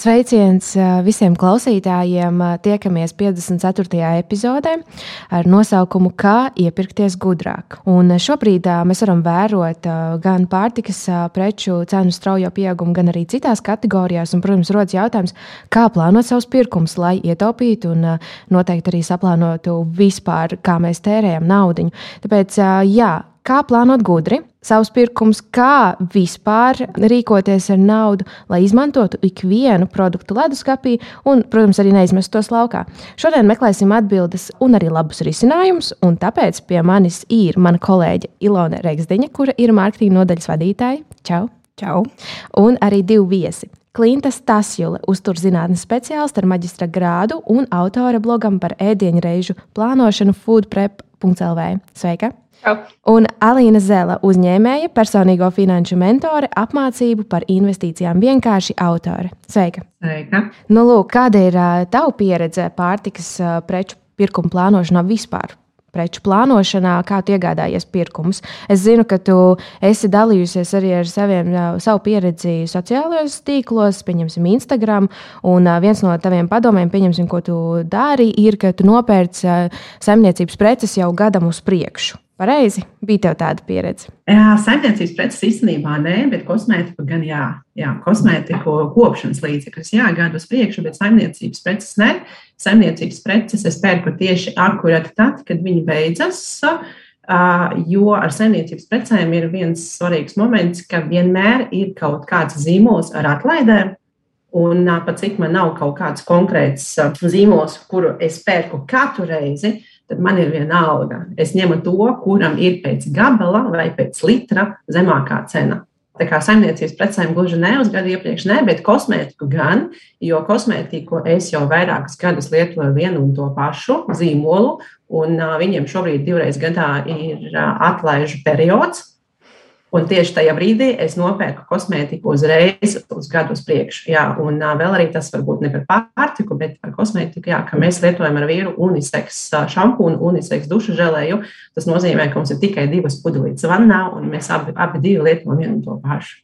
Sveiciens visiem klausītājiem! Tiekamies 54. epizodē ar nosaukumu Kā iepirkties gudrāk. Un šobrīd mēs varam vērot gan pārtikas preču cenu straujo pieaugumu, gan arī citās kategorijās. Un, protams, rodas jautājums, kā plānot savus pirkumus, lai ietaupītu un noteikti arī saplānotu vispār, kā mēs tērējam naudu. Tāpēc, jā, kā plānot gudri savus pirkumus, kā vispār rīkoties ar naudu, lai izmantotu ikvienu produktu leduskapī un, protams, arī neizmestu tos laukā. Šodien meklēsim atbildes un arī labus risinājumus, un tāpēc pie manis ir mana kolēģe Ilona Regsdeņa, kura ir mārketinga nodaļas vadītāja. Čau! Čau! Un arī divi viesi. Klinta Stasjule, uzturzinātnes speciāliste ar maģistra grādu un autore blogam par ēdienu reižu plānošanu foodprep.lv. Sveika! Čau. Un Alīna Zela, uzņēmēja, personīgo finanšu mentore, apmācību par investīcijām vienkārši autore. Sveika! Sveika. Nu, lūk, kāda ir tava pieredze pārtikas preču pirkuma plānošanā vispār? Preču plānošanā, kā tu iegādājies pirkumus. Es zinu, ka tu esi dalījusies arī ar saviem, savu pieredzi sociālajos tīklos, pieņemsim, Instagram. Un viens no taviem padomiem, pieņemsim, ko tu dari, ir, ka tu nopērci uh, saimniecības preces jau gadam uz priekšu. Pareizi, bija tev tāda pieredze. Jā, saimniecības preces īstenībā nē, bet kosmētiku gan jā. jā kosmētiku kopšanas līdzekļus jā, gadu uz priekšu, bet saimniecības preces nē. Saimniecības preces es pērku tieši akurāti tad, kad viņi beidzas. Jo ar saimniecības precēm ir viens svarīgs moments, ka vienmēr ir kaut kāds zīmols ar atlaidēm. Un pat cik man nav kaut kāds konkrēts zīmols, kuru es pērku katru reizi, tad man ir viena alga. Es ņemu to, kuram ir pēc gabala vai pēc litra zemākā cena. Tā kā saimniecības precēm gluži ne uz gadu iepriekš, ne, bet kosmētiku gan, jo kosmētiku es jau vairākus gadus lietoju vienu un to pašu zīmolu, un uh, viņiem šobrīd divreiz gadā ir uh, atlaižu periods. Un tieši tajā brīdī es nopērku kosmētiku uzreiz uz gadu uz priekšu. Jā, un vēl arī tas varbūt ne par pārtiku, bet par kosmētiku, jā, ka mēs lietojam ar vīru uniseks šampūnu, uniseks dušu želēju. Tas nozīmē, ka mums ir tikai divas pudelītes vannā, un mēs abi, abi divi lietojam vienu to pašu.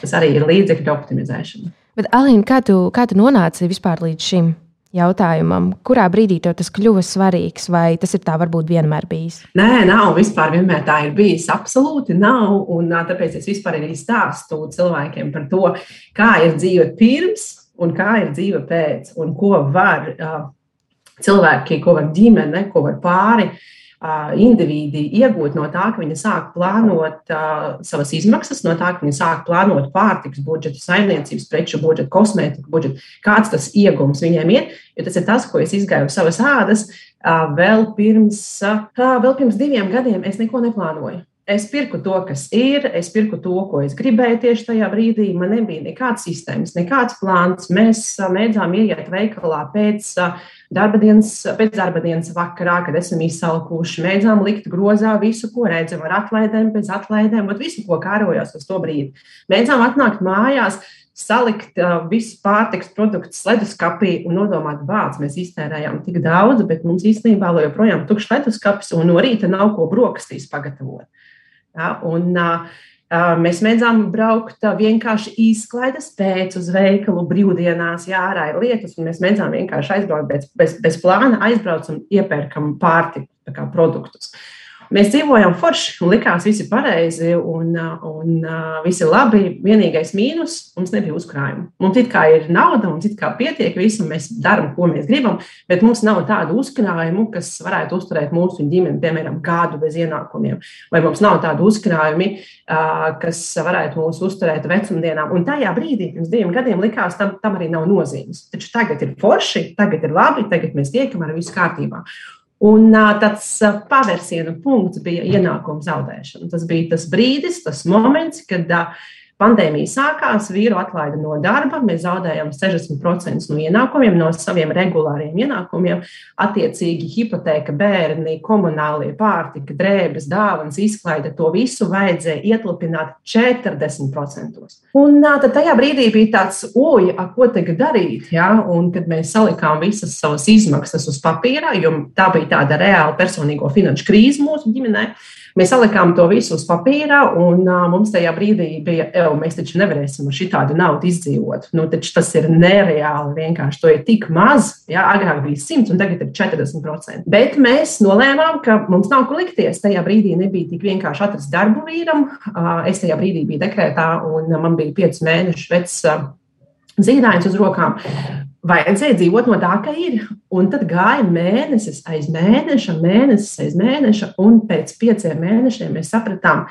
Tas arī ir līdzekļu optimizēšana. Bet, Alīna, kā tu, kā tu nonāci vispār līdz šim? Jautājumam, kurā brīdī tev tas kļuva svarīgs, vai tas ir tā varbūt vienmēr bijis? Nē, nav vispār vienmēr tā ir bijis. Absolūti nav. Un tāpēc es vispār arī stāstu cilvēkiem par to, kā ir dzīve pirms un kā ir dzīve pēc, un ko var cilvēki, ko var ģimene, ko var pāri. Uh, indivīdi iegūt no tā, ka viņi sāk plānot uh, savas izmaksas, no tā, ka viņi sāk plānot pārtiks budžetu, saimniecības preču budžetu, kosmētiku budžetu, kāds tas iegums viņiem ir. Jo tas ir tas, ko es izgāju savas ādas. Vēl pirms, vēl pirms diviem gadiem es neko neplānoju. Es pirku to, kas ir, es pirku to, ko es gribēju tieši tajā brīdī. Man nebija nekādas sistēmas, nekāds plāns. Mēs mēģinājām ieiet veikalā pēc darba dienas, pēc darba dienas vakarā, kad esam izsalkuši. Mēģinājām likt grozā visu, ko redzam, ar atlaidēm, bez atlaidēm, bet visu, ko kārojās uz to brīdi. Mēģinājām atnākt mājās salikt uh, visus pārtiks produktus leduskapī un nodomāt, bācis mēs iztērējām tik daudz, bet mums īstenībā joprojām tukšs leduskapis un no rīta nav ko brokastīs pagatavot. Ja, un, Mēs mēģinām braukt vienkārši izklaides pēc uz veikalu brīvdienās, jā, ārā ir lietas, un mēs mēģinām vienkārši aizbraukt bez, bez, bez plāna, aizbraucam, iepērkam pārtiku produktus. Uh, Mēs dzīvojam forši un likās, viss ir pareizi un, un viss ir labi. Vienīgais mīnus - mums nebija uzkrājuma. Mums it kā ir nauda, mums it kā pietiek visam, mēs darām, ko mēs gribam, bet mums nav tādu uzkrājumu, kas varētu uzturēt mūsu ģimeni, piemēram, gadu bez ienākumiem. Vai mums nav tādu uzkrājumi, kas varētu mūs uzturēt vecumdienām. Un tajā brīdī, pirms diviem gadiem, likās, tam, tam arī nav nozīmes. Taču tagad ir forši, tagad ir labi, tagad mēs tiekam ar visu kārtībā. Un tāds pavērsiena punkts bija ienākuma zaudēšana. Tas bija tas brīdis, tas moments, kad pandēmija sākās, vīru atlaida no darba, mēs zaudējam 60% no ienākumiem, no saviem regulāriem ienākumiem. Attiecīgi, hipoteka, bērni, komunālie pārtika, drēbes, dāvāns, izklaide, to visu vajadzēja ietilpināt 40%. Un tad tajā brīdī bija tāds, oi, ko tagad darīt? Ja? Un kad mēs salikām visas savas izmaksas uz papīra, jo tā bija tāda reāla personīgo finanšu krīze mūsu ģimenei Mēs salikām to visu uz papīra, un uh, mums tajā brīdī bija, jau mēs taču nevarēsim ar šitādu naudu izdzīvot. Nu, tas ir nereāli vienkārši. To ir tik maz, jā, agrāk bija 100, un tagad ir 40%. Bet mēs nolēmām, ka mums nav ko likties. Tajā brīdī nebija tik vienkārši atrast darbu vīram. Uh, es tajā brīdī biju dekrētā, un man bija 5 mēnešu vecs. Uh, zīdainis uz rokām vajadzēja dzīvot no tā, ka ir. Un tad gāja mēnesis aiz mēneša, mēnesis aiz mēneša, un pēc pieciem mēnešiem mēs sapratām,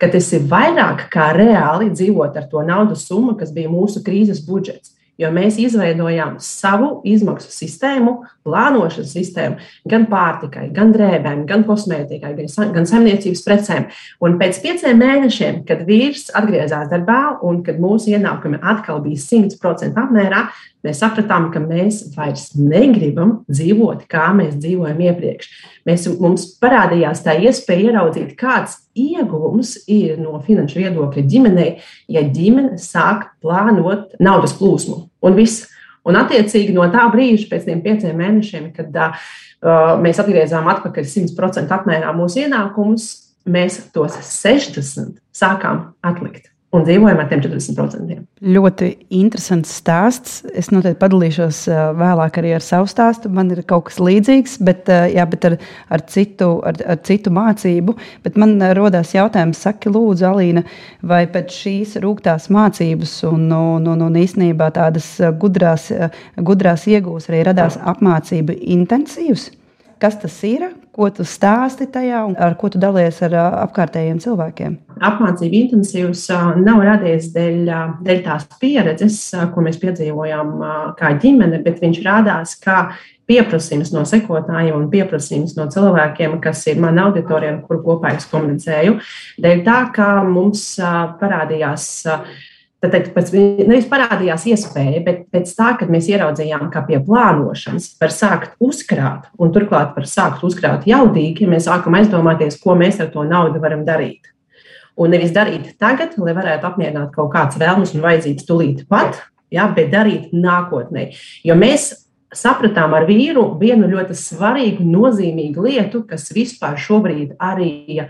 ka tas ir vairāk kā reāli dzīvot ar to naudas summu, kas bija mūsu krīzes budžets jo mēs izveidojām savu izmaksu sistēmu, plānošanas sistēmu gan pārtikai, gan drēbēm, gan kosmētikai, gan, gan saimniecības precēm. Un pēc pieciem mēnešiem, kad vīrs atgriezās darbā un kad mūsu ienākumi atkal bija 100% apmērā, mēs sapratām, ka mēs vairs negribam dzīvot, kā mēs dzīvojam iepriekš. Mēs, mums parādījās tā iespēja ieraudzīt, kāds ieguvums ir no finanšu viedokļa ģimenei, ja ģimene sāk plānot naudas plūsmu. Un viss. Un, attiecīgi, no tā brīža, pēc tiem pieciem mēnešiem, kad uh, mēs atgriezām atpakaļ 100% apmērā mūsu ienākumus, mēs tos 60 sākām atlikt un dzīvojam ar tiem 40%. Ļoti interesants stāsts. Es noteikti padalīšos vēlāk arī ar savu stāstu. Man ir kaut kas līdzīgs, bet, jā, bet ar, ar, citu, ar, ar citu mācību. Bet man rodas jautājums, saki, lūdzu, Alīna, vai pēc šīs rūktās mācības un, un, un, un īstenībā tādas gudrās, gudrās iegūs arī radās apmācība intensīvs? Kas tas ir? Ko tu stāsti tajā un ar ko tu dalies ar apkārtējiem cilvēkiem? Apmācība intensīvs nav radies dēļ, dēļ tās pieredzes, ko mēs piedzīvojām kā ģimene, bet viņš rādās kā pieprasījums no sekotājiem un pieprasījums no cilvēkiem, kas ir mana auditorija, ar kuru kopā es komunicēju. Dēļ tā, ka mums parādījās Tad pēc, nevis parādījās iespēja, bet pēc tā, kad mēs ieraudzījām, ka pie plānošanas var sākt uzkrāt, un turklāt var sākt uzkrāt jaudīgi, ja mēs sākam aizdomāties, ko mēs ar to naudu varam darīt. Un nevis darīt tagad, lai varētu apmierināt kaut kādas vēlmes un vajadzības tūlīt pat, ja, bet darīt nākotnē. Jo mēs sapratām ar vīru vienu ļoti svarīgu, nozīmīgu lietu, kas vispār šobrīd arī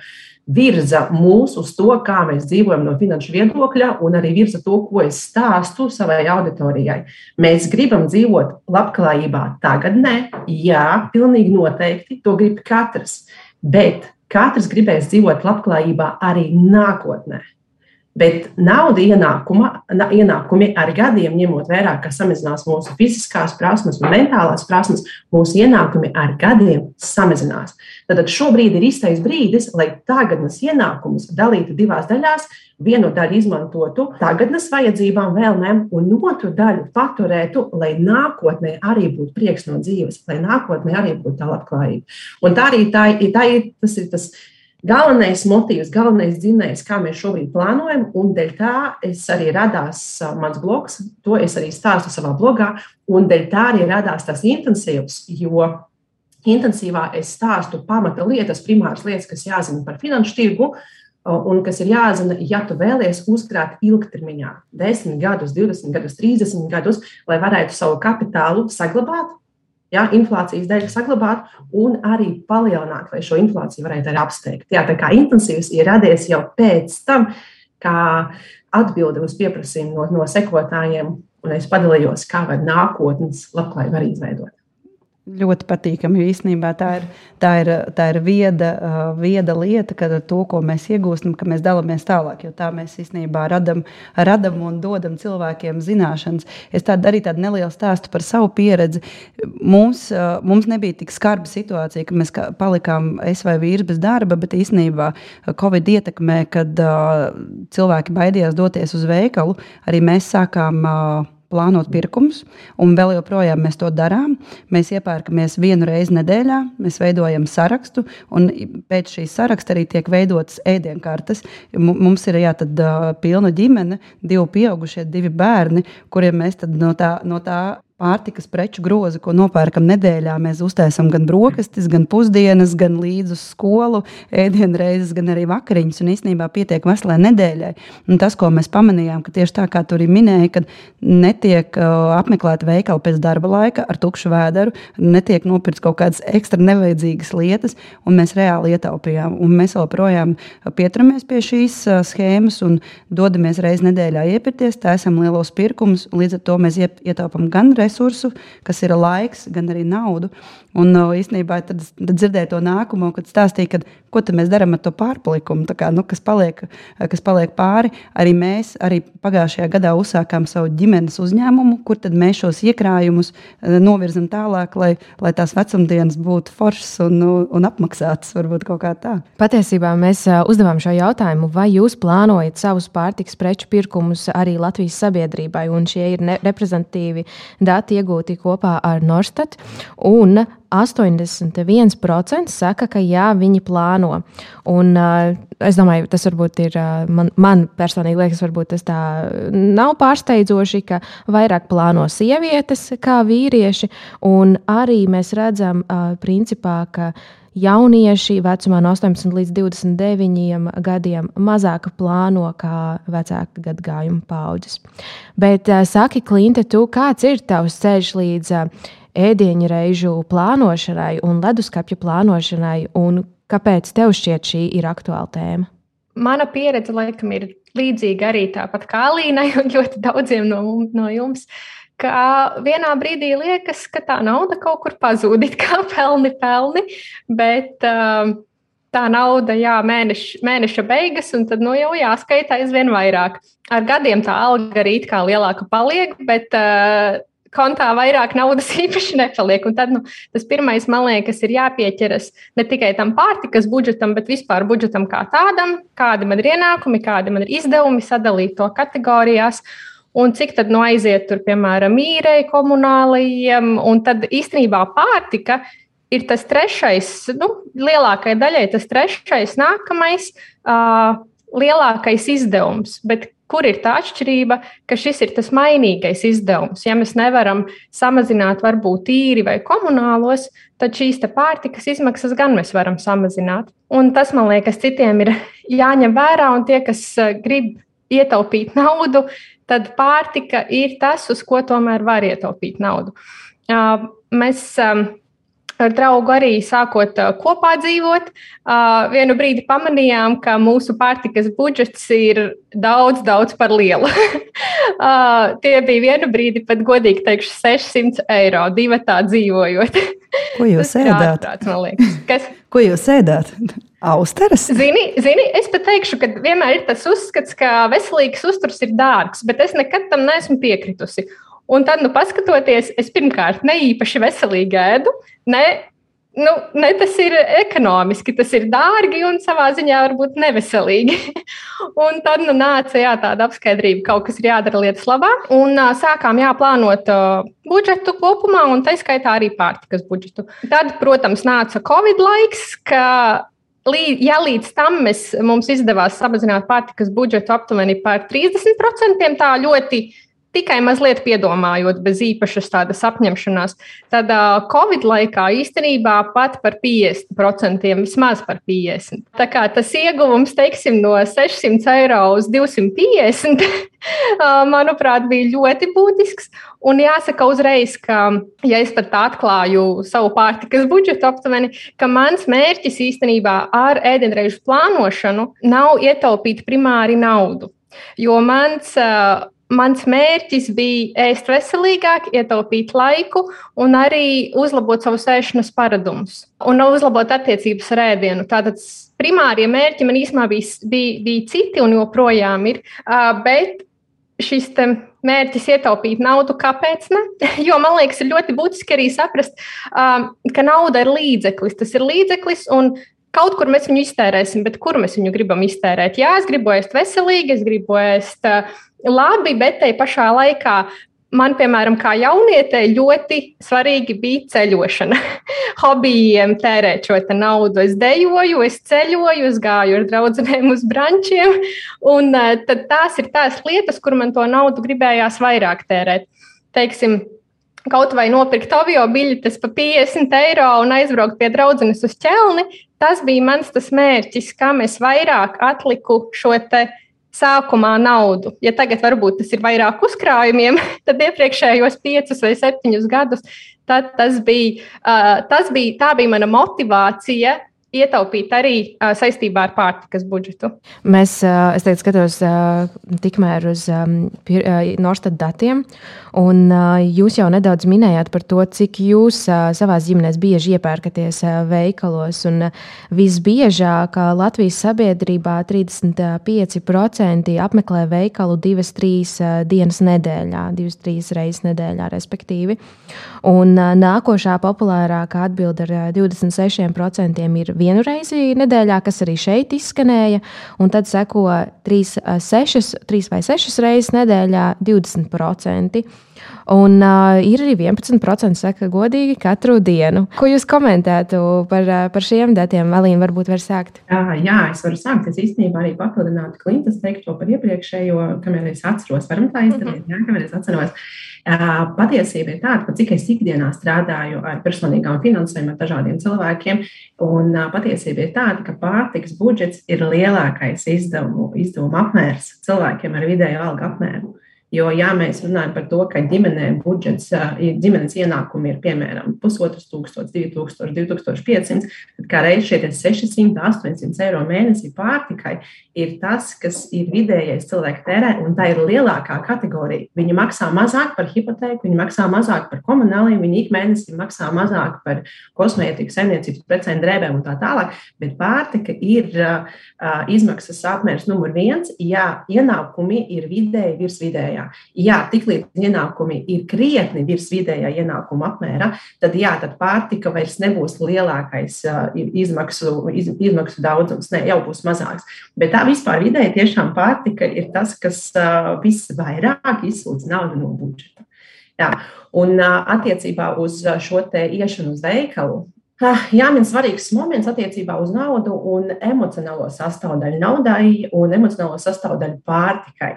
virza mūs uz to, kā mēs dzīvojam no finanšu viedokļa, un arī virza to, ko es stāstu savai auditorijai. Mēs gribam dzīvot labklājībā tagadnē, jā, pilnīgi noteikti, to grib katrs, bet katrs gribēs dzīvot labklājībā arī nākotnē. Bet nauda ienākuma, ienākumi ar gadiem, ņemot vērā, ka samazinās mūsu fiziskās prasmes un mentālās prasmes, mūsu ienākumi ar gadiem samazinās. Tad šobrīd ir īstais brīdis, lai tagadnes ienākumus dalītu divās daļās. Vienu daļu izmantotu tagadnes vajadzībām, vēlmēm, un otru daļu paturētu, lai nākotnē arī būtu prieks no dzīves, lai nākotnē arī būtu tā labklājība. Un tā arī tā, tā ir tas. Ir tas Galvenais motīvs, galvenais dzinējs, kā mēs šobrīd plānojam, un dēļ tā es arī radās mans blogs, to es arī stāstu savā blogā, un dēļ tā arī radās tas intensīvs, jo intensīvā es stāstu pamata lietas, primāras lietas, kas jāzina par finanšu tirgu, un kas ir jāzina, ja tu vēlies uzkrāt ilgtermiņā, 10 gadus, 20 gadus, 30 gadus, lai varētu savu kapitālu saglabāt ja, inflācijas dēļ saglabāt un arī palielināt, lai šo inflāciju varētu arī apsteigt. Jā, tā kā intensīvs ir radies jau pēc tam, kā atbilde uz pieprasījumu no, no sekotājiem, un es padalījos, kā var nākotnes labklājību arī izveidot ļoti patīkami. Īstenībā tā ir, tā ir, tā ir vieda, vieda lieta, ka to, ko mēs iegūstam, ka mēs dalāmies tālāk, jo tā mēs īstenībā radam, radam un dodam cilvēkiem zināšanas. Es tādu arī tādu nelielu stāstu par savu pieredzi. Mums, mums nebija tik skarba situācija, ka mēs palikām es vai vīrs bez darba, bet īstenībā Covid ietekmē, kad cilvēki baidījās doties uz veikalu, arī mēs sākām plānot pirkumus, un vēl joprojām mēs to darām. Mēs iepērkamies vienu reizi nedēļā, mēs veidojam sarakstu, un pēc šīs saraksta arī tiek veidotas ēdienkartes. Mums ir jā, tad, uh, pilna ģimene, divi pieaugušie, divi bērni, kuriem mēs no tā, no tā pārtikas preču grozu, ko nopērkam nedēļā. Mēs uztaisām gan brokastis, gan pusdienas, gan līdzi uz skolu, ēdienreizes, gan arī vakariņas. Un īstenībā pietiek veselai nedēļai. Un tas, ko mēs pamanījām, ka tieši tā kā tur ir minēja, ka netiek uh, apmeklēta veikala pēc darba laika ar tukšu vēderu, netiek nopirkts kaut kādas ekstra nevajadzīgas lietas, un mēs reāli ietaupījām. Un mēs joprojām pieturamies pie šīs uh, schēmas un dodamies reizes nedēļā iepirkties, taisām lielos pirkumus, līdz ar to mēs ietaupām gan resursus, resursu, kas ir laiks, gan arī naudu. Un īstenībā tad, tad dzirdēju to nākamo, kad stāstīja, ka, ko mēs darām ar to pārpalikumu, kā, nu, kas, paliek, kas paliek pāri. Arī mēs arī pagājušajā gadā uzsākām savu ģimenes uzņēmumu, kur mēs šos iekrājumus eh, novirzam tālāk, lai, lai tās vecumdienas būtu foršas un, un apmaksātas. Varbūt kaut kā tā. Patiesībā mēs uzdevām šo jautājumu, vai jūs plānojat savus pārtiks preču pirkumus arī Latvijas sabiedrībai, un šie ir reprezentatīvi dati iegūti kopā ar Norstat. Un 81% saka, ka jā, viņi plāno. Un, uh, es domāju, tas varbūt ir man, man personīgi liekas, varbūt tas tā nav pārsteidzoši, ka vairāk plāno sievietes kā vīrieši. Un arī mēs redzam, uh, principā, ka jaunieši vecumā no 18 līdz 29 gadiem mazāk plāno kā vecāka gadagājuma paudzes. Bet uh, saki, Klimta, tu kāds ir tavs ceļš līdz ēdieņa reižu plānošanai un leduskapju plānošanai, un kāpēc tev šķiet šī ir aktuāla tēma? Mana pieredze laikam ir līdzīga arī tāpat kā Līnai un ļoti daudziem no, no jums. Ka vienā brīdī liekas, ka tā nauda kaut kur pazūd, kā pelni, pelni, bet uh, tā nauda, jā, mēneša, mēneša beigas, un tad nu, jau jāskaita aizvien vairāk. Ar gadiem tā alga arī kā lielāka paliek, bet uh, kontā vairāk naudas īpaši nepaliek. Un tad nu, tas pirmais, man liekas, ir jāpieķeras ne tikai tam pārtikas budžetam, bet vispār budžetam kā tādam, kādi man ir ienākumi, kādi man ir izdevumi, sadalīt to kategorijās. Un cik tad nu aiziet tur, piemēram, īrei, komunālajiem, un tad īstenībā pārtika ir tas trešais, nu, lielākajai daļai tas trešais, nākamais, uh, lielākais izdevums. Bet Kur ir tā atšķirība, ka šis ir tas mainīgais izdevums? Ja mēs nevaram samazināt varbūt īri vai komunālos, tad šīs pārtikas izmaksas gan mēs varam samazināt. Un tas, man liekas, citiem ir jāņem vērā, un tie, kas eh, grib ietaupīt naudu, tad pārtika ir tas, uz ko tomēr var ietaupīt naudu. Mēs ar draugu arī sākot kopā dzīvot. Vienu brīdi pamanījām, ka mūsu pārtikas budžets ir daudz, daudz par lielu. Tie bija vienu brīdi pat godīgi teikšu 600 eiro divi tā dzīvojot. Ko jūs ēdāt? Kas? Ko jūs ēdāt? Austeres? Zini, zini, es pat teikšu, ka vienmēr ir tas uzskats, ka veselīgs uzturs ir dārgs, bet es nekad tam neesmu piekritusi. Un tad, nu, paskatoties, es pirmkārt ne īpaši veselīgi ēdu, ne, nu, ne tas ir ekonomiski, tas ir dārgi un savā ziņā varbūt neveselīgi. un tad nu, nāca jā, tāda apskaidrība, ka kaut kas ir jādara lietas labā. Un uh, sākām jāplānot uh, budžetu kopumā, un tā skaitā arī pārtikas budžetu. Tad, protams, nāca Covid laiks, ka ja līdz tam mēs, mums izdevās samazināt pārtikas budžetu aptuveni par 30%, tā ļoti tikai mazliet piedomājot, bez īpašas tādas apņemšanās, tad Covid laikā īstenībā pat par 50%, vismaz par 50%. Tā kā tas ieguvums, teiksim, no 600 eiro uz 250, uh, manuprāt, bija ļoti būtisks. Un jāsaka uzreiz, ka, ja es pat atklāju savu pārtikas budžetu aptuveni, ka mans mērķis īstenībā ar ēdienreizu plānošanu nav ietaupīt primāri naudu. Jo mans uh, Mans mērķis bija ēst veselīgāk, ietaupīt laiku un arī uzlabot savus ēšanas paradumus un uzlabot attiecības ar ēdienu. Tātad primārie mērķi man īstenībā bija, bija, bija citi un joprojām ir. Bet šis mērķis ietaupīt naudu, kāpēc ne? Jo man liekas, ir ļoti būtiski arī saprast, ka nauda ir līdzeklis. Tas ir līdzeklis, un Kaut kur mēs viņu iztērēsim, bet kur mēs viņu gribam iztērēt? Jā, es gribu ēst veselīgi, es gribu ēst uh, labi, bet te pašā laikā man, piemēram, kā jaunietei, ļoti svarīgi bija ceļošana. Hobijiem tērēt šo naudu. Es dejoju, es ceļoju, es gāju ar draugiem uz brančiem. Un tad tās ir tās lietas, kur man to naudu gribējās vairāk tērēt. Teiksim, kaut vai nopirkt avio biļetes par 50 eiro un aizbraukt pie draudzenes uz ķelni, tas bija mans tas mērķis, kam es vairāk atliku šo sākumā naudu. Ja tagad varbūt tas ir vairāk uzkrājumiem, tad iepriekšējos piecus vai septiņus gadus tas bija, tas bija, tā bija mana motivācija ietaupīt arī uh, saistībā ar pārtikas budžetu? Mēs, uh, es tagad skatos uh, tikmēr uz um, Norstat datiem, un jūs jau nedaudz minējāt par to, cik jūs savā ģimenēs bieži iepērkaties veikalos. Un, visbiežāk Latvijas sabiedrībā 35% apmeklē veikalu divas, trīs dienas nedēļā, divas, trīs reizes nedēļā, respektīvi. Un nākošā populārākā atbilde ar uh, 26% ir vienu reizi nedēļā, kas arī šeit izskanēja, un tad seko 3, 6, 3 vai 6 reizes nedēļā 20%. Un uh, ir arī 11% saka, godīgi katru dienu. Ko jūs komentētu par, par šiem datiem? Alīna, varbūt var sākt. Jā, jā, es varu sākt. Es īstenībā arī papildinātu Klintas teikto par iepriekšējo, kamēr es atceros, varam tā izdarīt, jā, kamēr es atceros. Patiesība ir tāda, ka cik es ikdienā strādāju ar personīgām finansēm, ar dažādiem cilvēkiem, un patiesība ir tāda, ka pārtiks budžets ir lielākais izdevumu, izdevumu apmērs cilvēkiem ar vidēju algu apmēru. Jo, ja mēs runājam par to, ka ģimenēm budžets, ģimenes ienākumi ir piemēram pusotrs tūkstošs, 2000, 2500, tad kā reiz šie 600, 800 eiro mēnesī pārtikai ir tas, kas ir vidējais cilvēka tērē, un tā ir lielākā kategorija. Viņi maksā mazāk par hipotēku, viņi maksā mazāk par komunāliem, viņi ik mēnesī maksā mazāk par kosmētiku, saimniecības precēm, drēbēm un tā tālāk, bet pārtika ir uh, izmaksas apmērs numur viens, ja ienākumi ir vidēji virs vidējā vidējā. Jā, tiklīdz ienākumi ir krietni virs vidējā ienākuma apmēra, tad, jā, tad pārtika vairs nebūs lielākais izmaksu, iz, izmaksu daudzums, ne, jau būs mazāks. Bet tā vispār vidēji tiešām pārtika ir tas, kas visvairāk izsūdz naudu no budžeta. Jā. Un attiecībā uz šo te iešanu uz veikalu, jāmin svarīgs moments attiecībā uz naudu un emocionālo sastāvdaļu naudai un emocionālo sastāvdaļu pārtikai.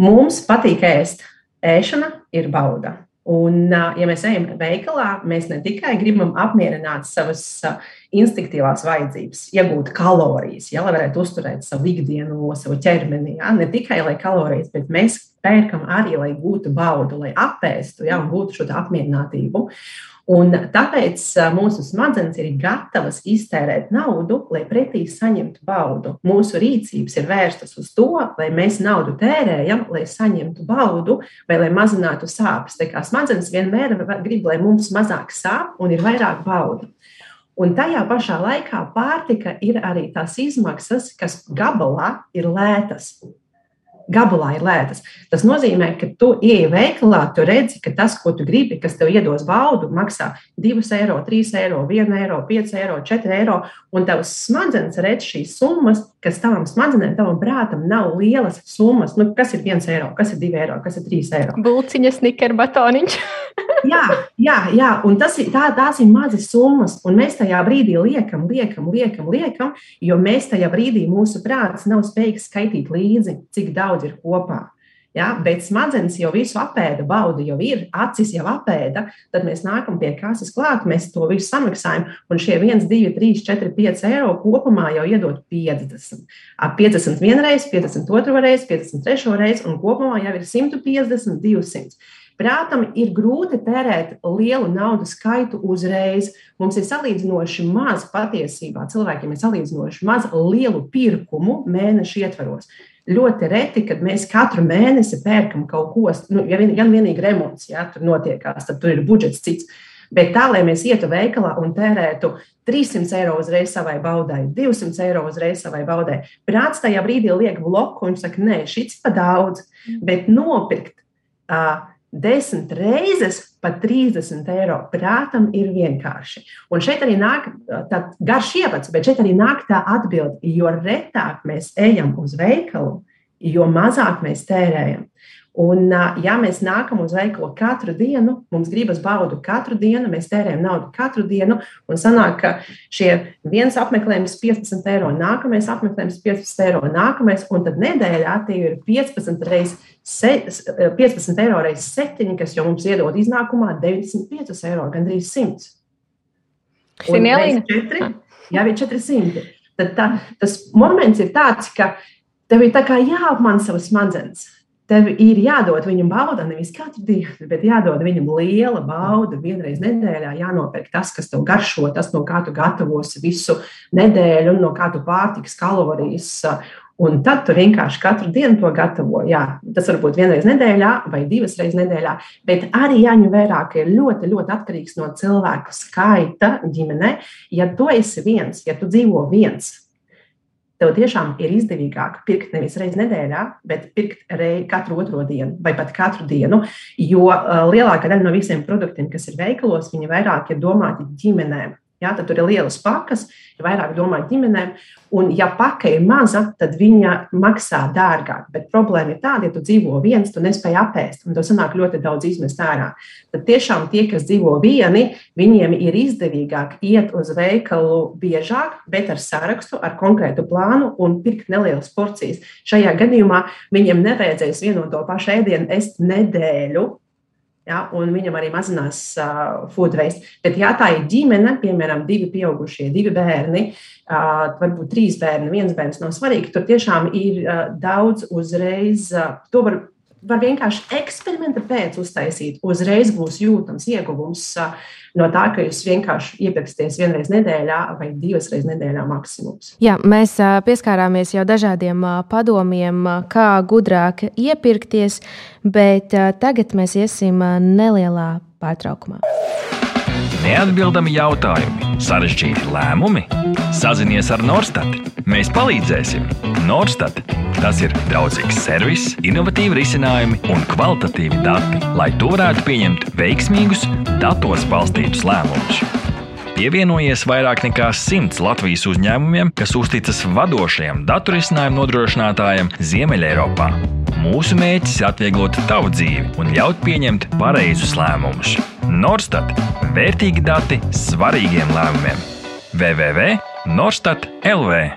Mums patīk ēst. Ēšana ir bauda. Un, ja mēs ejam veikalā, mēs ne tikai gribam apmierināt savas instinktīvās vajadzības, iegūt kalorijas, ja, lai varētu uzturēt savu ikdienu, savu ķermeni. Ja, ne tikai lai kalorijas, bet mēs pērkam arī, lai gūtu baudu, lai apēstu ja, un gūtu šo apmierinātību. Un tāpēc mūsu smadzenes ir gatavas iztērēt naudu, lai pretī saņemtu baudu. Mūsu rīcības ir vērstas uz to, lai mēs naudu tērējam, lai saņemtu baudu vai lai mazinātu sāpes. Tā kā smadzenes vienmēr grib, lai mums mazāk sāp un ir vairāk baudu. Un tajā pašā laikā pārtika ir arī tās izmaksas, kas gabalā ir lētas gabalā ir lētas. Tas nozīmē, ka tu ieej veikalā, tu redzi, ka tas, ko tu gribi, kas tev iedos baudu, maksā 2 eiro, 3 eiro, 1 eiro, 5 eiro, 4 eiro. Un tavs smadzenes redz šīs summas, kas tavam smadzenēm, tavam prātam nav lielas summas. Nu, kas ir 1 eiro, kas ir 2 eiro, kas ir 3 eiro? Bulciņas, sniker, batoniņš. jā, jā, jā, un tas ir, tā, tās ir mazas summas, un mēs tajā brīdī liekam, liekam, liekam, liekam, jo mēs tajā brīdī mūsu prāts nav spējīgs skaitīt līdzi, cik daudz daudz ir kopā. Ja, bet smadzenes jau visu apēda, bauda jau ir, acis jau apēda. Tad mēs nākam pie kases klāt, mēs to visu samaksājam. Un šie 1, 2, 3, 4, 5 eiro kopumā jau iedod 50. 51 reizes, 52 reizes, 53 reizes, un kopumā jau ir 150, 200. Prātam ir grūti tērēt lielu naudas skaitu uzreiz. Mums ir salīdzinoši maz patiesībā, cilvēkiem ir salīdzinoši maz lielu pirkumu mēnešu ietvaros ļoti reti, kad mēs katru mēnesi pērkam kaut ko, nu, ja vien, gan vienīgi remonts, ja tur notiekās, tad tur ir budžets cits. Bet tā, lai mēs ietu veikalā un tērētu 300 eiro uzreiz savai baudai, 200 eiro uzreiz savai baudai, prāts tajā brīdī liek bloku un saka, nē, šis ir pa daudz. Mm. Bet nopirkt uh, desmit reizes pat 30 eiro prātam ir vienkārši. Un šeit arī nāk tāds garš ievads, bet šeit arī nāk tā atbilde, jo retāk mēs ejam uz veikalu, jo mazāk mēs tērējam. Un, ja mēs nākam uz veikalu katru dienu, mums gribas baudu katru dienu, mēs tērējam naudu katru dienu, un sanāk, ka šie viens apmeklējums 15 eiro, nākamais apmeklējums 15 eiro, nākamais, un tad nedēļā tie ir 15 reizes. 15 eiro reizes 7, kas jau mums iedod iznākumā 95 eiro, gandrīz 100. Un 4, jau ir 400. Tad tā, tas moments ir tāds, ka tev ir tā kā jāapmana savas smadzenes. Tev ir jādod viņam bauda, nevis katru dienu, bet jādod viņam liela bauda. Vienreiz nedēļā jānopērk tas, kas tev garšo, tas, no kā tu gatavosi visu nedēļu, un no kā tu pārtiks kalorijas. Un tad tu vienkārši katru dienu to gatavo. Jā, tas var būt vienreiz nedēļā vai divas reizes nedēļā, bet arī jāņem vērā, ka ir ļoti, ļoti atkarīgs no cilvēku skaita ģimenē. Ja tu esi viens, ja tu dzīvo viens, tev tiešām ir izdevīgāk pirkt nevis reizes nedēļā, bet pirkt reizi katru otro dienu vai pat katru dienu. Jo uh, lielākā daļa no visiem produktiem, kas ir veikalos, viņi vairāk ir domāti ģimenēm. Ja, tad tur ir lielas pakas, ir vairāk domāt ģimenēm. Un, ja paka ir maza, tad viņa maksā dārgāk. Bet problēma ir tāda, ja tu dzīvo viens, tu nespēj apēst, un tev sanāk ļoti daudz izmest ārā. Tad tiešām tie, kas dzīvo vieni, viņiem ir izdevīgāk iet uz veikalu biežāk, bet ar sarakstu, ar konkrētu plānu un pirkt nelielas porcijas. Šajā gadījumā viņiem nevajadzēs vienu un to pašu ēdienu ēst nedēļu Ja, un viņam arī mazinās uh, food waste. Bet, ja tā ir ģimene, piemēram, divi pieaugušie, divi bērni, uh, varbūt trīs bērni, viens bērns nav svarīgi, tur tiešām ir uh, daudz uzreiz. Uh, to var var vienkārši eksperimenta pēc uztaisīt. Uzreiz būs jūtams ieguvums no tā, ka jūs vienkārši iepirksties vienreiz nedēļā vai divas reizes nedēļā maksimums. Jā, mēs pieskārāmies jau dažādiem padomiem, kā gudrāk iepirkties, bet tagad mēs iesim nelielā pārtraukumā. Neatbildami jautājumi, sarežģīti lēmumi. Sazinies ar Norstat. Mēs palīdzēsim. Norstat. Tas ir draudzīgs servis, innovatīvi risinājumi un kvalitatīvi dati, lai tu varētu pieņemt veiksmīgus, datos balstītus lēmumus. Pievienojies vairāk nekā simts Latvijas uzņēmumiem, kas uzticas vadošajam datorisinājumu nodrošinātājam Ziemeļeiropā. Mūsu mērķis ir atvieglot tavu dzīvi un ļaut pieņemt pareizus lēmumus. Norstat - vērtīgi dati svarīgiem lēmumiem. www.norstat LV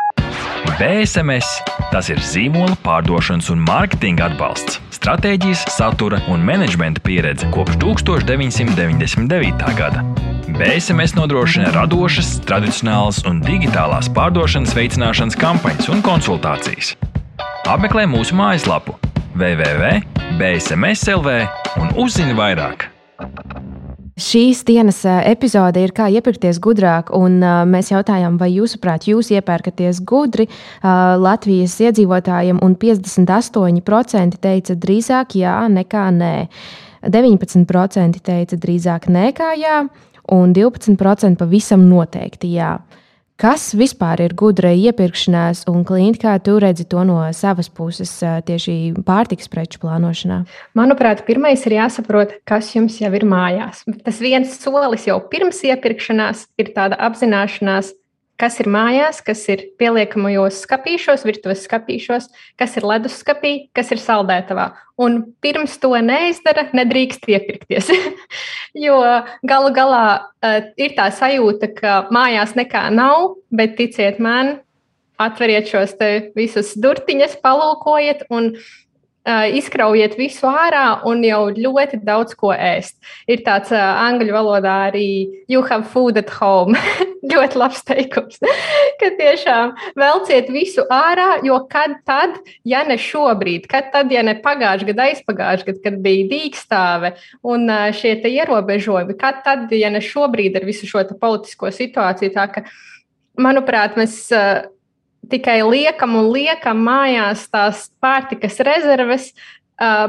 BSMS tas ir zīmola pārdošanas un mārketinga atbalsts, stratēģijas, satura un menedžmenta pieredze kopš 1999. gada. BSMS nodrošina radošas, tradicionālas un digitālās pārdošanas veicināšanas kampaņas un konsultācijas. Apmeklē mūsu mājaslapu www.bsmslv un uzzini vairāk. Šīs dienas epizode ir kā iepirkties gudrāk, un mēs jautājām, vai jūsuprāt, jūs iepērkaties gudri Latvijas iedzīvotājiem, un 58% teica drīzāk jā nekā nē. 19% teica drīzāk nē kā jā, un 12% pavisam noteikti jā. Kas vispār ir gudra iepirkšanās, un klienti, kā tu redzi to no savas puses, tieši pārtiks preču plānošanā? Manuprāt, pirmais ir jāsaprot, kas jums jau ir mājās. Tas viens solis jau pirms iepirkšanās ir tāda apzināšanās, kas ir mājās, kas ir pieliekamajos skāpīšos, virtuves skāpīšos, kas ir leduskapī, kas ir saldētavā. Un pirms to neizdara, nedrīkst iepirkties. jo galu galā uh, ir tā sajūta, ka mājās nekā nav, bet ticiet man, atveriet šos visus durtiņus, palūkojiet. Un, Uh, izkraujiet visu ārā un jau ļoti daudz ko ēst. Ir tāds uh, angļu valodā arī you have food at home. ļoti labs teikums. ka tiešām velciet visu ārā, jo kad tad, ja ne šobrīd, kad tad, ja ne pagājušajā gadā, aizpagājušajā gadā, kad bija dīkstāve un uh, šie ierobežojumi, kad tad, ja ne šobrīd ar visu šo politisko situāciju, tā ka, manuprāt, mēs. Uh, tikai liekam un liekam mājās tās pārtikas rezerves,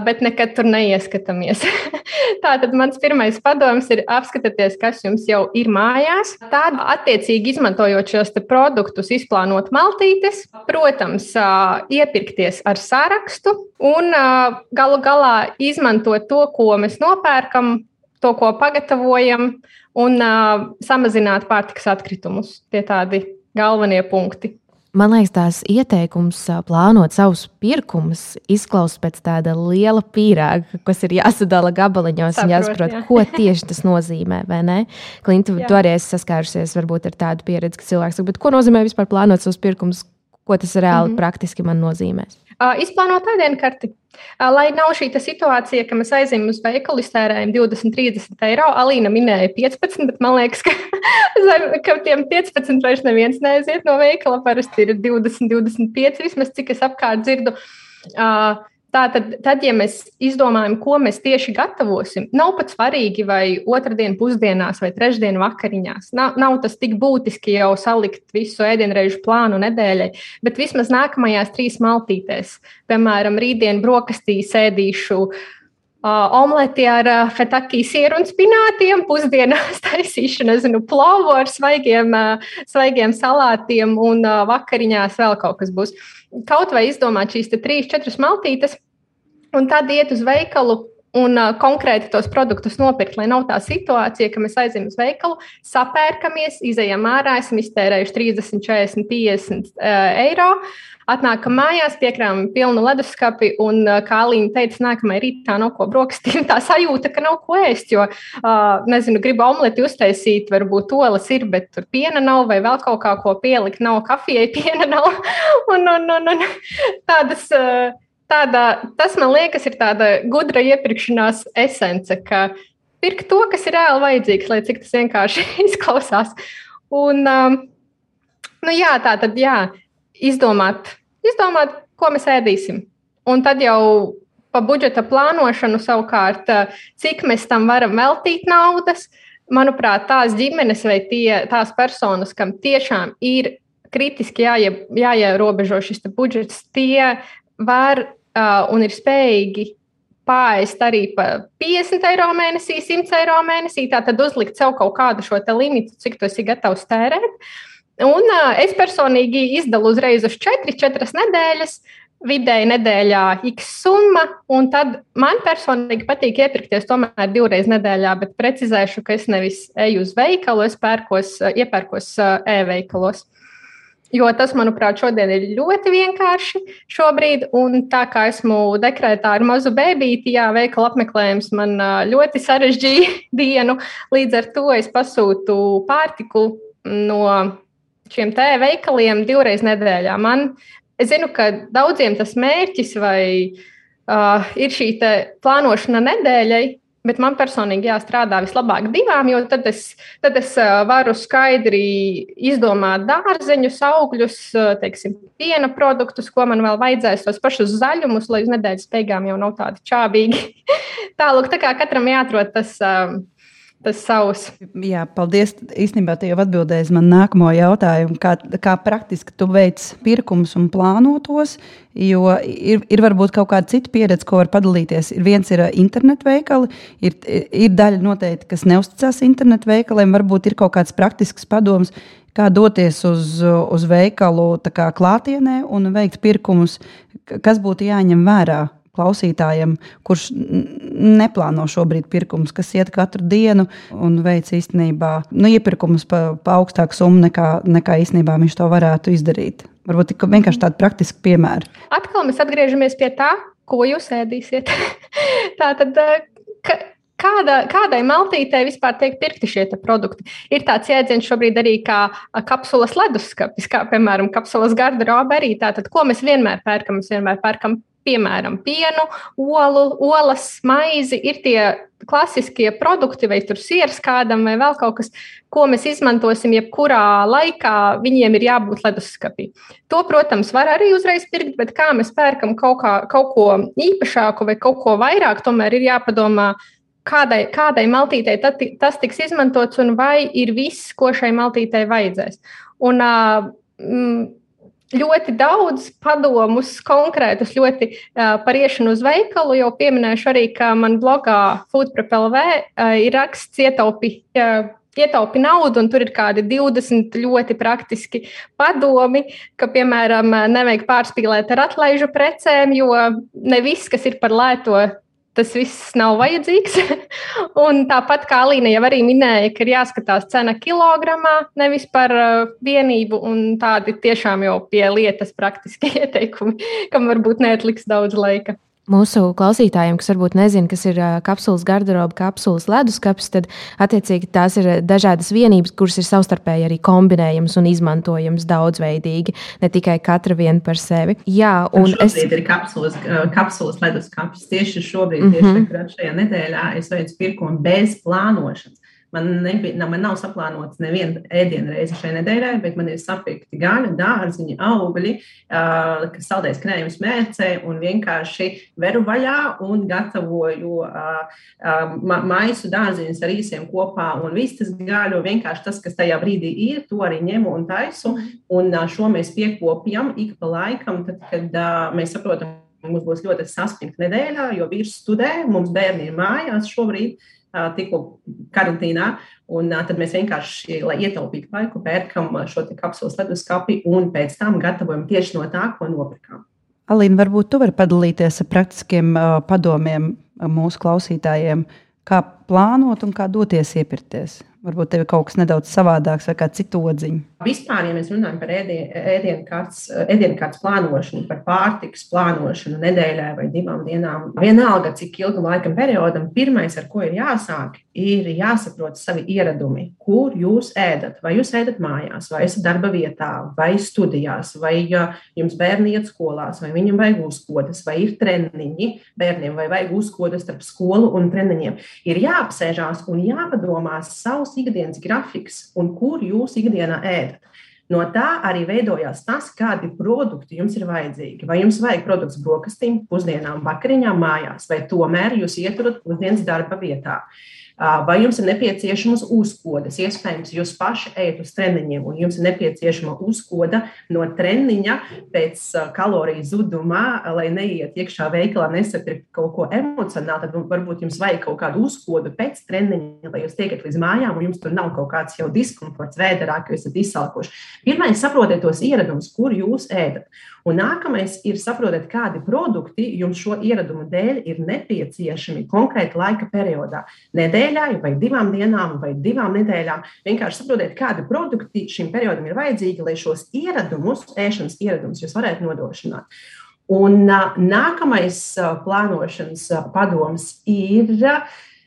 bet nekad tur neieskatāmies. Tātad mans pirmais padoms ir apskatieties, kas jums jau ir mājās. Tad, attiecīgi, izmantojot šos produktus, izplānot maltītes, protams, iepirkties ar sarakstu un galu galā izmantot to, ko mēs nopērkam, to, ko pagatavojam, un samazināt pārtikas atkritumus. Tie tādi galvenie punkti. Man liekas, tās ieteikums plānot savus pirkumus izklausās pēc tāda liela pīrāga, kas ir jāsadala gabaliņos Saprot, un jāsaprot, jā. ko tieši tas nozīmē. Klinta, tu arī esi saskārusies varbūt ar tādu pieredzi, ka cilvēks saka, ko nozīmē vispār plānot savus pirkumus, ko tas reāli mm -hmm. praktiski man nozīmēs. Izplānot ēdienu karti. Lai nav šī situācija, ka mēs aizējām uz veikalu, iztērējam 20, 30 eiro. Alīna minēja 15, bet man liekas, ka, ka tiem 15 vairs neviens neaiziet no veikala. Parasti ir 20, 25, vismaz cik es apkārt dzirdu. Uh, Tātad, tad, ja mēs izdomājam, ko mēs tieši gatavosim, nav pat svarīgi, vai otrdien pusdienās vai trešdien vakariņās. Nav, nav tas tik būtiski jau salikt visu ēdienreizu plānu nedēļai, bet vismaz nākamajās trīs maltītēs, piemēram, rītdien brokastīs ēdīšu uh, omleti ar uh, fetaki sieru un spinātiem, pusdienās taisīšu, nezinu, plovu ar svaigiem, uh, svaigiem salātiem un uh, vakariņās vēl kaut kas būs. Kaut vai izdomāt šīs trīs, četras maltītes, un tad iet uz veikalu un uh, konkrēti tos produktus nopirkt, lai nav tā situācija, ka mēs aizejam uz veikalu, sapērkamies, izejam ārā, esam iztērējuši 30, 40, 50 uh, eiro. Atnākam mājās, piekrāmam pilnu leduskapi, un, uh, kā Līna teica, nākamajā rītā nav ko brokastīm. Tā sajūta, ka nav ko ēst, jo, uh, nezinu, gribu omleti uztaisīt, varbūt olas ir, bet tur piena nav, vai vēl kaut kā ko pielikt, nav kafijai, piena nav. un, un, un, un tādas. Uh, tāda, tas man liekas, ir tāda gudra iepirkšanās esence, ka pirkt to, kas ir reāli vajadzīgs, lai cik tas vienkārši izklausās. Un, um, nu jā, tā tad jā, izdomāt, izdomāt, ko mēs ēdīsim. Un tad jau pa budžeta plānošanu savukārt, cik mēs tam varam veltīt naudas. Manuprāt, tās ģimenes vai tie, tās personas, kam tiešām ir kritiski jāie, jāierobežo šis budžets, tie var uh, un ir spējīgi pāriest arī par 50 eiro mēnesī, 100 eiro mēnesī, tātad uzlikt sev kaut kādu šo limitu, cik tu esi gatavs tērēt. Un uh, es personīgi izdalu uzreiz uz 4, 4 nedēļas, vidēji nedēļā x summa, un tad man personīgi patīk iepirkties tomēr divreiz nedēļā, bet precizēšu, ka es nevis eju uz veikalu, es pērkos, iepērkos e-veikalos. Jo tas, manuprāt, šodien ir ļoti vienkārši šobrīd. Un tā kā esmu dekrētā ar mazu bērnu, jā, veikala apmeklējums man ļoti sarežģīja dienu. Līdz ar to es pasūtu pārtiku no šiem te veikaliem divreiz nedēļā. Man, es zinu, ka daudziem tas mērķis vai uh, ir šī plānošana nedēļai, Bet man personīgi jāstrādā vislabāk divām, jo tad es, tad es varu skaidri izdomāt dārzeņus, augļus, teiksim, piena produktus, ko man vēl vajadzēs, tos pašus zaļumus, lai uz nedēļas beigām jau nav tādi čābīgi. Tālāk, tā kā katram jāatrod tas. Tas savs. Jā, paldies. Īstenībā te jau atbildēji man nākamo jautājumu, kā, kā praktiski tu veic pirkumus un plānotos. Jo ir, ir varbūt kaut kāda cita pieredze, ko var padalīties. Ir viens ir uh, internetu veikali, ir, ir daļa noteikti, kas neusticās internetu veikaliem. Varbūt ir kaut kāds praktisks padoms, kā doties uz, uz veikalu kā klātienē un veikt pirkumus, kas būtu jāņem vērā klausītājam, kurš neplāno šobrīd pirkumus, kas iet katru dienu un veic īstenībā nu, iepirkumus pa, pa augstāku summu nekā, nekā īstenībā viņš to varētu izdarīt. Varbūt vienkārši tādi praktiski piemēri. Atkal mēs atgriežamies pie tā, ko jūs ēdīsiet. tā tad. Ka, Kāda, kādai maltītei vispār tiek pirkti šie produkti? Ir tāds jēdziens šobrīd arī kā kapsulas leduskapis, kā piemēram kapsulas garderobe arī. Tātad, ko mēs vienmēr pērkam? Mēs vienmēr pērkam piemēram, pienu, olu, olas, maizi, ir tie klasiskie produkti, vai tur sieras kādam, vai vēl kaut kas, ko mēs izmantosim jebkurā laikā, viņiem ir jābūt leduskapī. To, protams, var arī uzreiz pirkt, bet kā mēs pērkam kaut, kā, kaut ko īpašāku vai kaut ko vairāk, tomēr ir jāpadomā. Kādai, kādai maltītei tas tiks izmantots, un vai ir viss, ko šai maltītei vajadzēs. Un, uh, ļoti daudz padomus, konkrētus ļoti uh, par iešanu uz veikalu. Jau pieminēšu arī, ka man blogā Foodprep.lv uh, ir raksts ietaupi. Uh, Ietaupi naudu, un tur ir kādi 20 ļoti praktiski padomi, ka, piemēram, nevajag pārspīlēt ar atlaižu precēm, jo ne viss, kas ir par lēto, tas viss nav vajadzīgs. un tāpat kā Alīna jau arī minēja, ka ir jāskatās cena kilogramā, nevis par uh, vienību, un tādi tiešām jau pie lietas praktiski ieteikumi, kam varbūt neatliks daudz laika. Mūsu klausītājiem, kas varbūt nezina, kas ir kapsulas garderoba, kapsulas leduskapis, tad attiecīgi tās ir dažādas vienības, kuras ir savstarpēji arī kombinējamas un izmantojamas daudzveidīgi, ne tikai katra viena par sevi. Jā, un es... ir kapsulas, kapsulas leduskapis. Tieši šobrīd, tieši mm -hmm. šajā nedēļā, es veicu pirkumu bez plānošanas. Man, nebija, man nav saplānots neviena ēdienu reize šai nedēļai, bet man ir sapirkti gaļa, dārziņi, augļi, uh, saldēs krējums mērcē un vienkārši veru vaļā un gatavoju uh, uh, maisu dārziņus ar īsiem kopā un vistas gaļu. Vienkārši tas, kas tajā brīdī ir, to arī ņemu un taisu. Un uh, šo mēs piekopjam ik pa laikam, tad, kad uh, mēs saprotam, mums būs ļoti saspringta nedēļa, jo vīrs studē, mums bērni ir mājās šobrīd tikko karantīnā. Un tad mēs vienkārši, lai ietaupītu laiku, pērkam šo kapsulas leduskapi un pēc tam gatavojam tieši no tā, ko nopirkām. Alīna, varbūt tu vari padalīties ar praktiskiem padomiem mūsu klausītājiem, kā plānot un kā doties iepirkties. Varbūt tev ir kaut kas nedaudz savādāks vai kā citu odziņu. Vispār, ja mēs runājam par ēdienu kārtas plānošanu, par pārtikas plānošanu nedēļai vai divām dienām, vienalga cik ilgam laikam periodam, pirmais, ar ko ir jāsāk, ir jāsaprot savi ieradumi, kur jūs ēdat. Vai jūs ēdat mājās, vai esat darba vietā, vai studijās, vai jums bērni iet skolās, vai viņam vajag uzkodas, vai ir treniņi bērniem, vai vajag uzkodas starp skolu un treniņiem. Ir jāapsēžās un jāpadomās savus savs ikdienas grafiks un kur jūs ikdienā ēdat. No tā arī veidojās tas, kādi produkti jums ir vajadzīgi. Vai jums vajag produktus brokastīm, pusdienām, vakariņām, mājās, vai tomēr jūs ieturat pusdienas darba vietā. Uh, Vai jums ir nepieciešamas uzkodas? Iespējams, jūs paši ejat uz treniņiem, un jums ir nepieciešama uzkoda no treniņa pēc kaloriju zudumā, lai neiet iekšā veikalā, nesapirkt kaut ko emocionāli. Tad varbūt jums vajag kaut kādu uzkodu pēc treniņa, lai jūs tiekat līdz mājām, un jums tur nav kaut kāds jau diskomforts vēderā, ka esat izsalkuši. Pirmais, saprotiet tos ieradumus, kur jūs ēdat. Un nākamais ir saprotiet, kādi produkti jums šo ieradumu dēļ ir nepieciešami konkrēti laika periodā. Nedēļai, vai divām dienām, vai divām nedēļām. Vienkārši saprotiet, kādi produkti šim periodam ir vajadzīgi, lai šos ieradumus, ēšanas ieradumus, jūs varētu nodrošināt. Un nākamais plānošanas padoms ir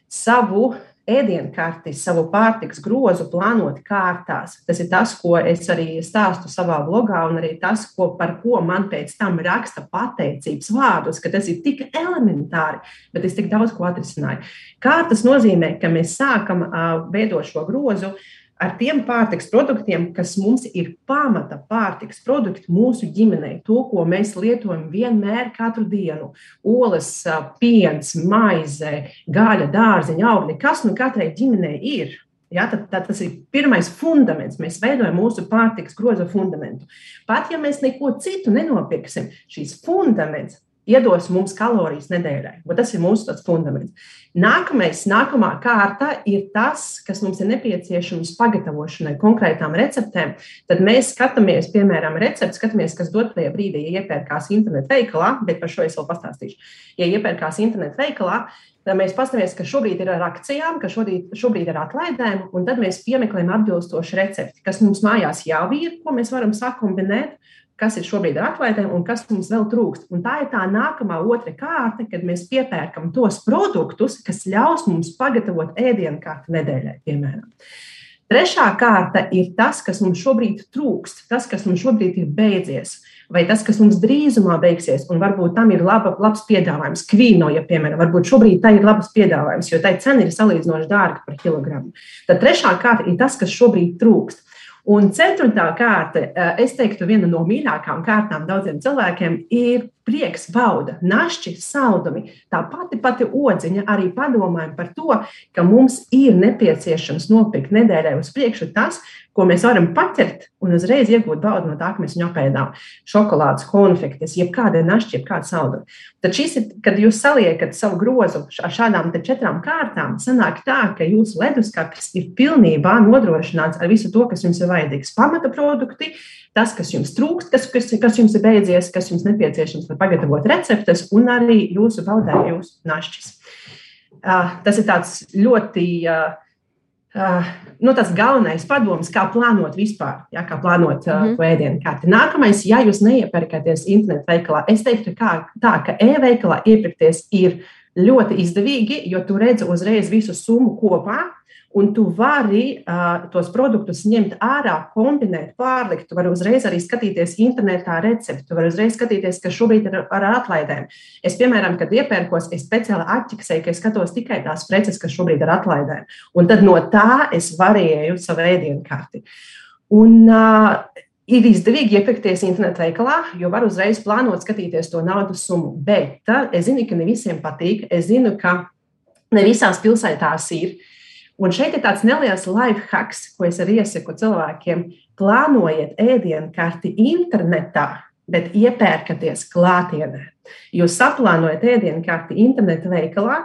savu ēdienkarti, savu pārtiks grozu plānot kārtās. Tas ir tas, ko es arī stāstu savā blogā, un arī tas, ko, par ko man pēc tam raksta pateicības vārdus, ka tas ir tik elementāri, bet es tik daudz ko atrisināju. Kā tas nozīmē, ka mēs sākam veidot šo grozu? Uh, ar tiem pārtiks produktiem, kas mums ir pamata pārtiks produkti mūsu ģimenei, to, ko mēs lietojam vienmēr, katru dienu. Olas, piens, maize, gaļa, dārziņa, augļi, kas nu katrai ģimenei ir. Ja, tad, tad tas ir pirmais fundaments. Mēs veidojam mūsu pārtikas groza fundamentu. Pat ja mēs neko citu nenopirksim, šīs fundaments iedos mums kalorijas nedēļai. Tas ir mūsu fundaments. Nākamais, nākamā kārta ir tas, kas mums ir nepieciešams pagatavošanai konkrētām receptēm. Tad mēs skatāmies, piemēram, recepti, skatāmies, kas dotajā brīdī ja iepērkās internetu veikalā, bet par šo es vēl pastāstīšu. Ja iepērkās internetu veikalā, tad mēs paskatāmies, ka šobrīd ir ar akcijām, ka šobrīd, šobrīd ir atlaidēm, un tad mēs piemeklējam atbilstošu recepti, kas mums mājās jau ir, ko mēs varam sakombinēt kas ir šobrīd ar atlaidēm un kas mums vēl trūkst. Un tā ir tā nākamā otra kārta, kad mēs piepērkam tos produktus, kas ļaus mums pagatavot ēdienu kārtu nedēļai, piemēram. Trešā kārta ir tas, kas mums šobrīd trūkst, tas, kas mums šobrīd ir beidzies, vai tas, kas mums drīzumā beigsies, un varbūt tam ir laba, labs piedāvājums. Kvīno, ja piemēram, varbūt šobrīd tā ir labs piedāvājums, jo tai cena ir salīdzinoši dārga par kilogramu. Tad trešā kārta ir tas, kas šobrīd trūkst. Un ceturtā kārta, eh, es teiktu, viena no mīļākajām kārtām daudziem cilvēkiem ir prieks, bauda, našķi, saldumi. Tā pati, pati odziņa arī padomājam par to, ka mums ir nepieciešams nopirkt nedēļai uz priekšu tas, ko mēs varam paķert un uzreiz iegūt baudu no tā, ka mēs viņu apēdām. Šokolādes, konfektes, jebkāda našķi, jebkāda salduma. Tad šis ir, kad jūs saliekat savu grozu ar šādām četrām kārtām, sanāk tā, ka jūsu leduskapis ir pilnībā nodrošināts ar visu to, kas jums ir vajadzīgs. Pamata produkti, tas, kas jums trūkst, kas, kas, kas jums ir beidzies, kas jums nepieciešams, lai pagatavotu receptes, un arī jūsu baudē, jūsu našķis. Uh, tas ir tāds ļoti uh, uh, nu, tas galvenais padoms, kā plānot vispār, ja, kā plānot uh, mm -hmm. ēdienu kārti. Nākamais, ja jūs neiepērkaties internetu veikalā, es teiktu, kā, tā, ka e-veikalā iepirkties ir ļoti izdevīgi, jo tu redzi uzreiz visu summu kopā un tu vari uh, tos produktus ņemt ārā, kombinēt, pārlikt. Tu vari uzreiz arī skatīties internetā recepti, tu vari uzreiz skatīties, kas šobrīd ir ar atlaidēm. Es, piemēram, kad iepērkos, es speciāli atķiksēju, ka es skatos tikai tās preces, kas šobrīd ir atlaidēm. Un tad no tā es varēju savu ēdienu karti. Un, uh, Ir izdevīgi iepirkties internetu veikalā, jo var uzreiz plānot, skatīties to naudas summu. Bet es zinu, ka ne visiem patīk. Es zinu, ka ne visās pilsētās ir. Uh, Un šeit ir tāds neliels life hacks, ko es arī iesaku cilvēkiem. Plānojiet ēdienu karti internetā, bet iepērkaties klātienē. Jūs saplānojat ēdienu karti interneta veikalā,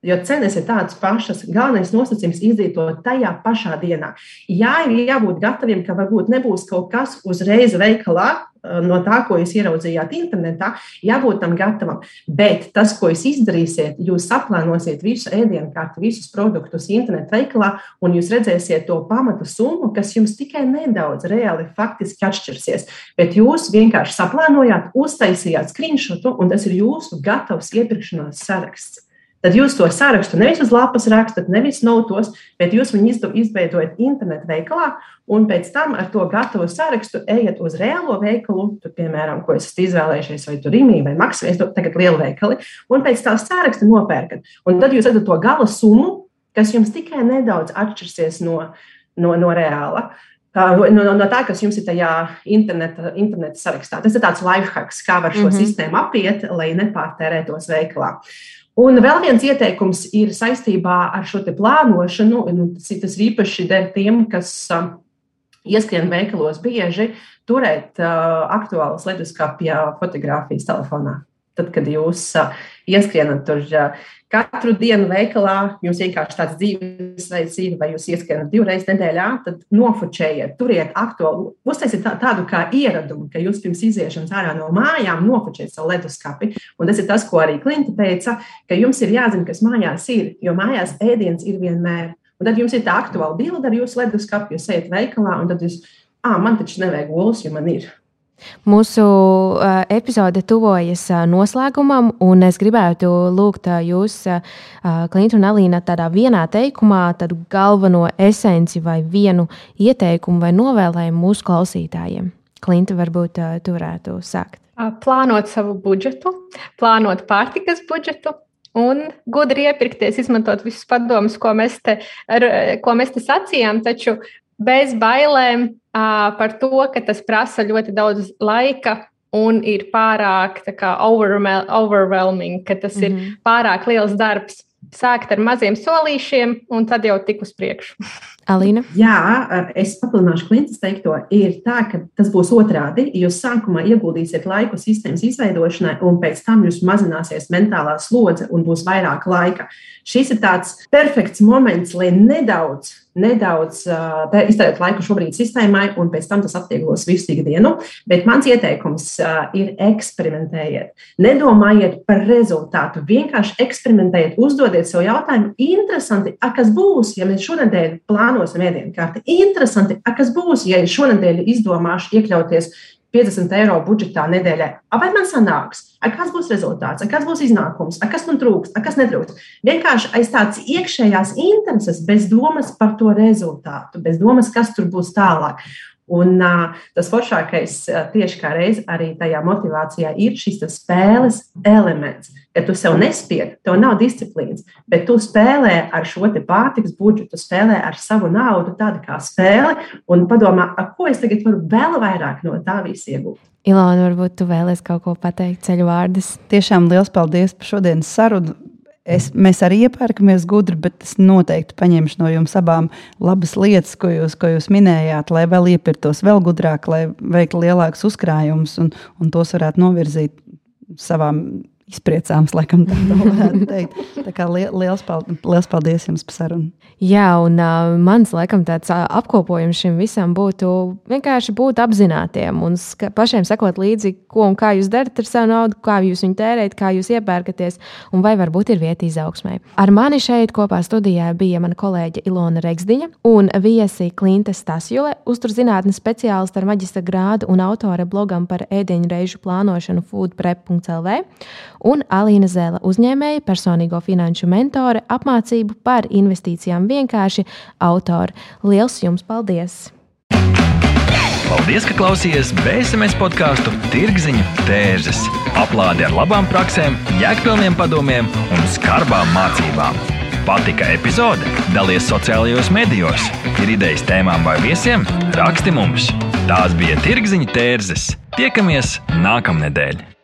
Jo cenas ir tādas pašas. Galvenais nosacījums ir izdarīt tajā pašā dienā. Jā, ir jābūt gataviem, ka varbūt nebūs kaut kas uzreiz veikalā eh, no tā, ko jūs ieraudzījāt internetā. Jābūt tam gatavam. Bet tas, ko jūs izdarīsiet, jūs saplānosiet visu ēdienu kārtu, visus produktus internetu veikalā, un jūs redzēsiet to pamatu summu, kas jums tikai nedaudz reāli faktiski atšķirsies. Bet jūs vienkārši saplānojāt, uztaisījāt screenshotu, un tas ir jūsu gatavs iepirkšanās saraksts. Tad jūs to sarakstu nevis uz lapas rakstat, nevis notos, bet jūs viņu izveidojat internetu veikalā, un pēc tam ar to gatavu sarakstu ejat uz reālo veikalu, tur, piemēram, ko esat izvēlējušies, vai tur Rīgā vai Maksā, tagad liela veikali, un pēc tā saraksta nopērkat. Un tad jūs redzat to gala summu, kas jums tikai nedaudz atšķirsies no, no, no reāla. No, no, no tā, kas jums ir tajā interneta, interneta sarakstā. Tas ir tāds life hacks, kā var šo mm -hmm. sistēmu apiet, lai nepārtērētos veikalā. Un vēl viens ieteikums ir saistībā ar šo plānošanu. Nu, tas, tas ir īpaši der tiem, kas uh, ieskrien veikalos bieži, turēt uh, aktuālas leduskapja fotografijas telefonā. Tad, kad jūs uh, ieskrienat tur uh, katru dienu veikalā, jums vienkārši tāds dzīvesveids ir, vai jūs ieskrienat divreiz nedēļā, tad nofočējiet, turiet aktuālu, uztaisiet tā, tādu kā ieradumu, ka jūs pirms iziešanas ārā no mājām nofočējat savu leduskapi. Un tas ir tas, ko arī Klinta teica, ka jums ir jāzina, kas mājās ir, jo mājās ēdiens ir vienmēr. Un tad jums ir tā aktuāla bilde ar jūsu leduskapi, jūs ejat veikalā, un tad jūs, ah, man taču nevajag olas, jo man ir. Mūsu uh, epizode tuvojas uh, noslēgumam, un es gribētu lūgt uh, jūs, Klinta un Alīna, tādā vienā teikumā, tad galveno esenci vai vienu ieteikumu vai novēlējumu mūsu klausītājiem. Klinta, varbūt tu varētu sākt. Plānot savu budžetu, plānot pārtikas budžetu, un gudri iepirkties, izmantot visus padomus, ko mēs te, ar, ko mēs te sacījām, taču bez bailēm par to, ka tas prasa ļoti daudz laika un ir pārāk kā, overwhelming, ka tas mm -hmm. ir mhm. pārāk liels darbs. Sākt ar maziem solīšiem, un tad jau tik uz priekšu. Alīna? Jā, es papildināšu Klintas teikto. Ir tā, ka tas būs otrādi. Jūs sākumā ieguldīsiet laiku sistēmas izveidošanai, un pēc tam jūs mazināsies mentālā slodze un būs vairāk laika. Šis ir tāds perfekts moments, lai nedaudz nedaudz uh, iztērēt laiku šobrīd sistēmai, un pēc tam tas atvieglos visu ikdienu. Bet mans ieteikums uh, ir eksperimentējiet. Nedomājiet par rezultātu. Vienkārši eksperimentējiet, uzdodiet sev jautājumu, interesanti, a, kas būs, ja mēs šonadēļ plānosim ēdienu kārti. Interesanti, a, kas būs, ja šonadēļ izdomāšu iekļauties 50 eiro budžetā nedēļai. Vai man sanāks? A, kas būs rezultāts? A, kas būs iznākums? A, kas man trūks? Kas netrūks? Vienkārši aiz tādas iekšējās intereses, bez domas par to rezultātu, bez domas, kas tur būs tālāk. Un uh, tas foršākais uh, tieši kā reiz arī tajā motivācijā ir šis spēles elements. Ka tu sev nespied, tev nav disciplīnas, bet tu spēlē ar šo pārtiks budžetu, spēlē ar savu naudu, tāda kā spēle, un padomā, ko es tagad varu vēl vairāk no tā visa iegūt. Ilona, varbūt tu vēlēsies kaut ko pateikt ceļu vārdus. Tiešām liels paldies par šodienas sarunu. Es, mēs arī iepērkamies gudri, bet es noteikti paņemšu no jums abām labas lietas, ko jūs, ko jūs minējāt, lai vēl iepirktos vēl gudrāk, lai veiktu lielākus uzkrājumus un, un tos varētu novirzīt savām izpriecāms, laikam tā varētu teikt. Tā kā liels, paldies, liels paldies jums par sarunu. Jā, un uh, mans laikam tāds uh, apkopojums šim visam būtu vienkārši būt apzinātiem un pašiem sekot līdzi, ko un kā jūs darat ar savu naudu, kā jūs viņu tērējat, kā jūs iepērkaties un vai varbūt ir vieta izaugsmē. Ar mani šeit kopā studijā bija mana kolēģe Ilona Regsdiņa un viesi Klimta Stasjule, uzturzinātnes speciāliste ar maģistra grādu un autore blogam par ēdieņu reižu plānošanu foodprep.lv un Alīna Zēla uzņēmēja, personīgo finanšu mentore, apmācību par investīcijām vienkārši autori. Liels jums paldies! Paldies, ka klausījāties BSMS podkāstu Tirziņu tērzes. Aplādi ar labām praktiskām, jēgpilniem padomiem un skarbām mācībām. Patika epizode? Dalies sociālajos medijos, ir idejas tēmām vai viesiem? Raksti mums! Tās bija Tirziņu tērzes. Tiekamies nākamnedēļ!